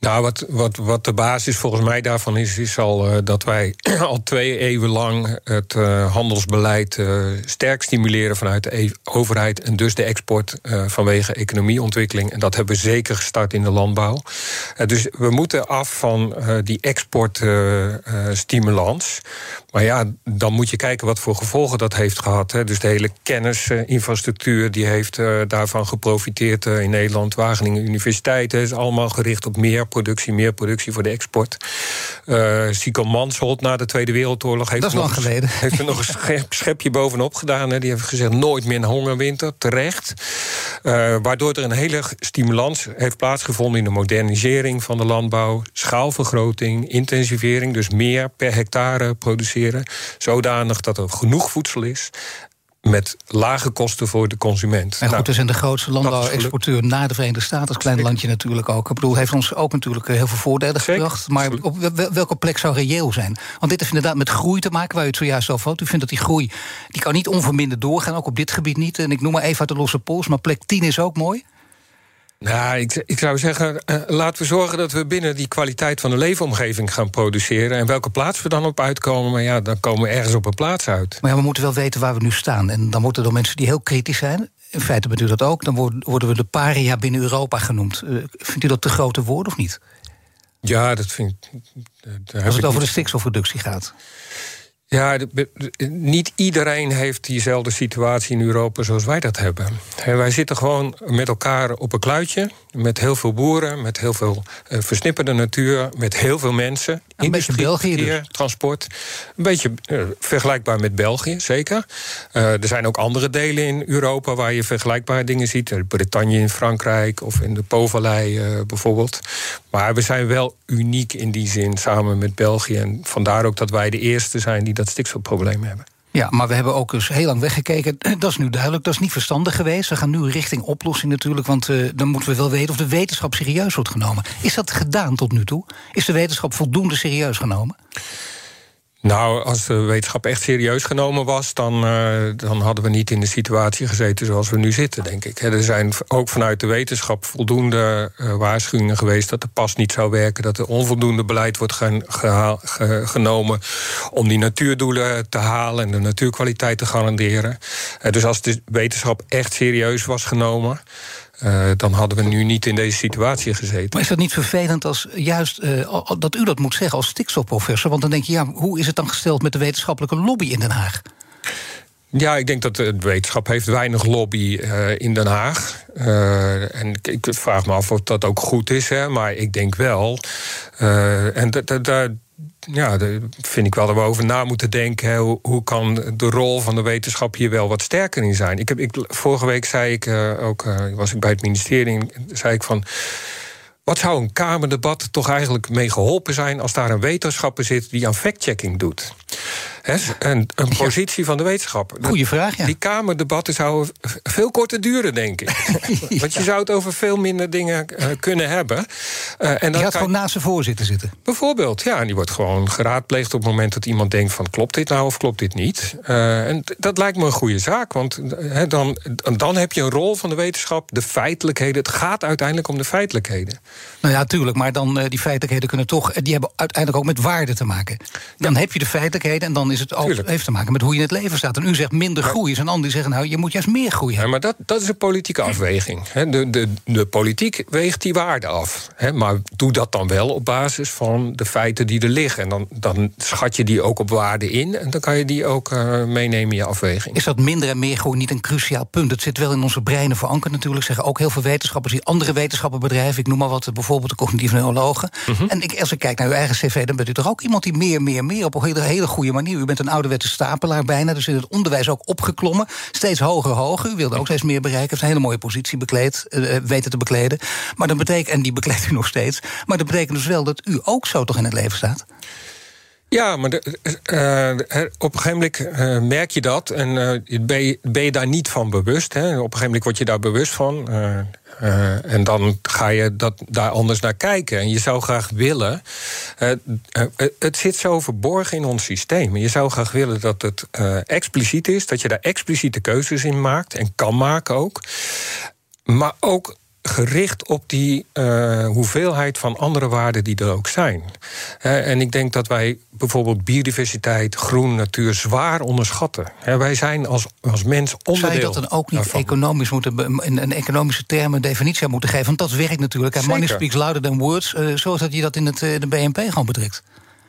Nou, wat, wat, wat de basis volgens mij daarvan is, is al uh, dat wij al twee eeuwen lang het uh, handelsbeleid uh, sterk stimuleren vanuit de e overheid en dus de export vanwege economieontwikkeling. En dat hebben we zeker gestart in de landbouw. dus we moeten af van die exportstimulans. maar ja, dan moet je kijken wat voor gevolgen dat heeft gehad. Hè. Dus de hele kennisinfrastructuur die heeft daarvan geprofiteerd in Nederland. Wageningen Universiteit is allemaal gericht op meer productie, meer productie voor de export. Uh, Sico Mansholt na de Tweede Wereldoorlog heeft, dat is lang nog, geleden. heeft er nog een schep, schepje bovenop gedaan. Hè. Die heeft gezegd nooit meer een hongerwinter, terecht. Uh, waardoor er een hele stimulans heeft plaatsgevonden in de modernisering van de landbouw, schaalvergroting, intensivering, dus meer per hectare produceren, zodanig dat er genoeg voedsel is met lage kosten voor de consument. En goed, nou, we zijn de grootste landbouwexporteur na de Verenigde Staten, als klein landje natuurlijk ook. Ik bedoel, heeft ons ook natuurlijk heel veel voordelen gebracht. Maar op welke plek zou reëel zijn? Want dit heeft inderdaad met groei te maken, waar u het zojuist over had. U vindt dat die groei die kan niet onverminderd doorgaan, ook op dit gebied niet. En ik noem maar even uit de losse pols, maar plek 10 is ook mooi. Nou, ik, ik zou zeggen, uh, laten we zorgen dat we binnen die kwaliteit van de leefomgeving gaan produceren. En welke plaats we dan op uitkomen, maar ja, dan komen we ergens op een plaats uit. Maar ja, we moeten wel weten waar we nu staan. En dan worden er mensen die heel kritisch zijn. In feite bent u dat ook. Dan worden we de paria binnen Europa genoemd. Uh, vindt u dat te grote woord of niet? Ja, dat vind ik. Als het over de stikstofreductie gaat. Ja, niet iedereen heeft diezelfde situatie in Europa zoals wij dat hebben. wij zitten gewoon met elkaar op een kluitje. Met heel veel boeren, met heel veel uh, versnipperde natuur, met heel veel mensen. Een beetje België dus. transport. Een beetje uh, vergelijkbaar met België, zeker. Uh, er zijn ook andere delen in Europa waar je vergelijkbare dingen ziet. Bretagne in Frankrijk of in de Po-vallei bijvoorbeeld. Maar we zijn wel uniek in die zin samen met België. En vandaar ook dat wij de eerste zijn die dat stikstofprobleem hebben. Ja, maar we hebben ook dus heel lang weggekeken. Dat is nu duidelijk, dat is niet verstandig geweest. We gaan nu richting oplossing natuurlijk, want uh, dan moeten we wel weten of de wetenschap serieus wordt genomen. Is dat gedaan tot nu toe? Is de wetenschap voldoende serieus genomen? Nou, als de wetenschap echt serieus genomen was, dan, uh, dan hadden we niet in de situatie gezeten zoals we nu zitten, denk ik. Er zijn ook vanuit de wetenschap voldoende uh, waarschuwingen geweest dat de pas niet zou werken, dat er onvoldoende beleid wordt ge ge genomen om die natuurdoelen te halen en de natuurkwaliteit te garanderen. Uh, dus als de wetenschap echt serieus was genomen. Uh, dan hadden we nu niet in deze situatie gezeten. Maar is dat niet vervelend als juist uh, dat u dat moet zeggen als stikstofprofessor? Want dan denk je, ja, hoe is het dan gesteld met de wetenschappelijke lobby in Den Haag? Ja, ik denk dat de wetenschap heeft weinig lobby uh, in Den Haag. Uh, en ik, vraag me af of dat ook goed is, hè, maar ik denk wel. Uh, en daar ja, daar vind ik wel dat we over na moeten denken. Hoe, hoe, kan de rol van de wetenschap hier wel wat sterker in zijn? Ik heb, ik, vorige week zei ik uh, ook, uh, was ik bij het ministerie, zei ik van. Wat zou een Kamerdebat toch eigenlijk mee geholpen zijn als daar een wetenschapper zit die aan fact-checking doet? He, een, een positie van de wetenschap. Goeie vraag, ja. Die Kamerdebatten zouden veel korter duren, denk ik. ja. Want je zou het over veel minder dingen uh, kunnen hebben. Uh, en dan je gaat gewoon naast zijn voorzitter zitten? Bijvoorbeeld, ja. En die wordt gewoon geraadpleegd op het moment dat iemand denkt van... klopt dit nou of klopt dit niet? Uh, en dat lijkt me een goede zaak. Want he, dan, dan heb je een rol van de wetenschap, de feitelijkheden. Het gaat uiteindelijk om de feitelijkheden. Nou ja, tuurlijk. Maar dan die feitelijkheden kunnen toch... die hebben uiteindelijk ook met waarde te maken. Dan heb je de feitelijkheden en dan is is het ook, heeft te maken met hoe je in het leven staat. En u zegt minder groei is een ander die zegt... nou, je moet juist meer groeien. Ja, maar dat, dat is een politieke afweging. De, de, de politiek weegt die waarde af. Maar doe dat dan wel op basis van de feiten die er liggen. En dan, dan schat je die ook op waarde in... en dan kan je die ook uh, meenemen in je afweging. Is dat minder en meer groei niet een cruciaal punt? Het zit wel in onze breinen verankerd natuurlijk. Zeggen ook heel veel wetenschappers die andere wetenschappenbedrijven... ik noem maar wat, bijvoorbeeld de cognitieve neurologen. Mhm. En ik, als ik kijk naar uw eigen cv... dan bent u toch ook iemand die meer, meer, meer... op een hele, hele goede manier... bent een ouderwetse stapelaar bijna... dus in het onderwijs ook opgeklommen. Steeds hoger, hoger. U wilde ook steeds meer bereiken. Heeft een hele mooie positie bekleed, uh, weten te bekleden. Maar dat betekent, en die bekleedt u nog steeds... maar dat betekent dus wel dat u ook zo toch in het leven staat? Ja, maar de, uh, op een gegeven moment uh, merk je dat en ben, je, ben, je, daar niet van bewust. Hè? Op een gegeven moment word je daar bewust van. en dan ga je dat, daar anders naar kijken. En je zou graag willen. het zit zo verborgen in ons systeem. Je zou graag willen dat het expliciet is, dat je daar expliciete keuzes in maakt en kan maken ook. Maar ook gericht op die uh, hoeveelheid van andere waarden die er ook zijn. Uh, en ik denk dat wij bijvoorbeeld biodiversiteit, groen, natuur zwaar onderschatten. Uh, wij zijn als, als mens onderdeel. Zou je dat dan ook niet daarvan. economisch moeten, in, een economische termen definitie moeten geven? Want dat werkt natuurlijk. Money speaks louder than words. zoals dat je dat in het, de BNP gewoon bedrukt.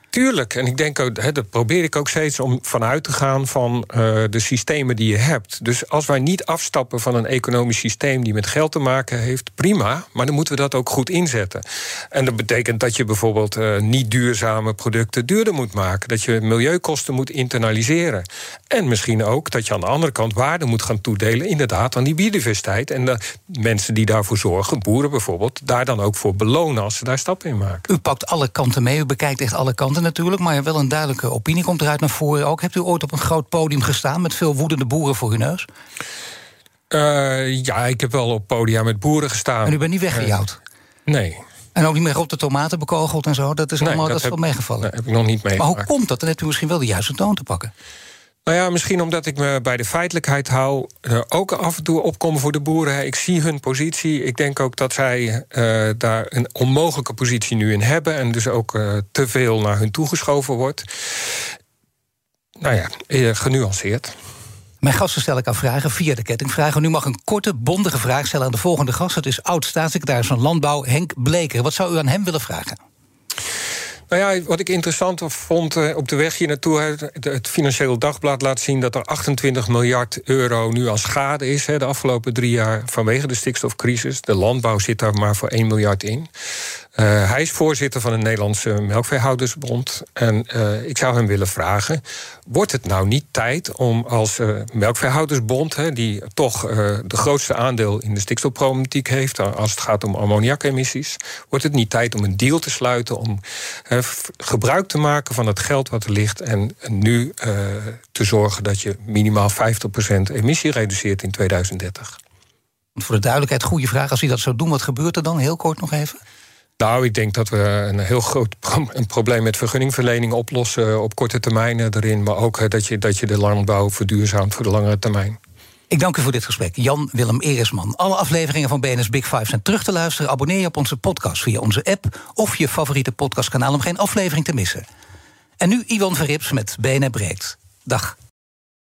Tuurlijk, en ik denk ook, dat probeer ik ook steeds om vanuit te gaan van uh, de systemen die je hebt. Dus als wij niet afstappen van een economisch systeem die met geld te maken heeft, prima, maar dan moeten we dat ook goed inzetten. En dat betekent dat je bijvoorbeeld uh, niet duurzame producten duurder moet maken, dat je milieukosten moet internaliseren. En misschien ook dat je aan de andere kant waarde moet gaan toedelen, inderdaad, aan die biodiversiteit. En de mensen die daarvoor zorgen, boeren bijvoorbeeld, daar dan ook voor belonen als ze daar stappen in maken. U pakt alle kanten mee, u bekijkt echt alle kanten natuurlijk, maar wel een duidelijke opinie komt eruit naar voren ook. Hebt u ooit op een groot podium gestaan met veel woedende boeren voor uw neus? Uh, ja, ik heb wel op podia met boeren gestaan. En u bent niet weggejouwd? Uh, nee. En ook niet meer op de tomaten bekogeld en zo? Dat is allemaal dat is wel meegevallen? Dat heb ik nog niet meegemaakt. Maar hoe komt dat? Dan hebt u misschien wel de juiste toon te pakken. Nou ja, misschien omdat ik me bij de feitelijkheid hou. Ook af en toe opkomen voor de boeren. Ik zie hun positie. Ik denk ook dat zij uh, daar een onmogelijke positie nu in hebben. En dus ook uh, te veel naar hun toegeschoven wordt. Nou ja, genuanceerd. Mijn gasten stel ik aan vragen via de kettingvragen. Nu mag een korte, bondige vraag stellen aan de volgende gast. Dat is oud-staatssecretaris van Landbouw Henk Bleker. Wat zou u aan hem willen vragen? Nou ja, wat ik interessant vond uh, op de weg hier naartoe... Het, het Financieel Dagblad laat zien dat er 28 miljard euro nu aan schade is... Hè, de afgelopen drie jaar vanwege de stikstofcrisis. De landbouw zit daar maar voor 1 miljard in. Uh, hij is voorzitter van de Nederlandse Melkveehoudersbond. En uh, ik zou hem willen vragen: wordt het nou niet tijd om als uh, Melkveehoudersbond, hè, die toch de grootste aandeel in de stikstofproblematiek heeft, als het gaat om ammoniakemissies, wordt het niet tijd om een deal te sluiten om gebruik te maken van het geld wat er ligt en nu te zorgen dat je minimaal 50% emissie reduceert in 2030? Voor de duidelijkheid, goede vraag. Als hij dat zou doen, wat gebeurt er dan? Heel kort nog even. Nou, ik denk dat we een heel groot een probleem met vergunningverlening oplossen op korte termijn erin. Maar ook dat je, dat je de landbouw verduurzaamt voor de langere termijn. Ik dank u voor dit gesprek. Jan Willem Eresman. Alle afleveringen van BNS Big Five zijn terug te luisteren. Abonneer je op onze podcast via onze app of je favoriete podcastkanaal om geen aflevering te missen. En nu Iwan Verrips met BNR Breekt. Dag.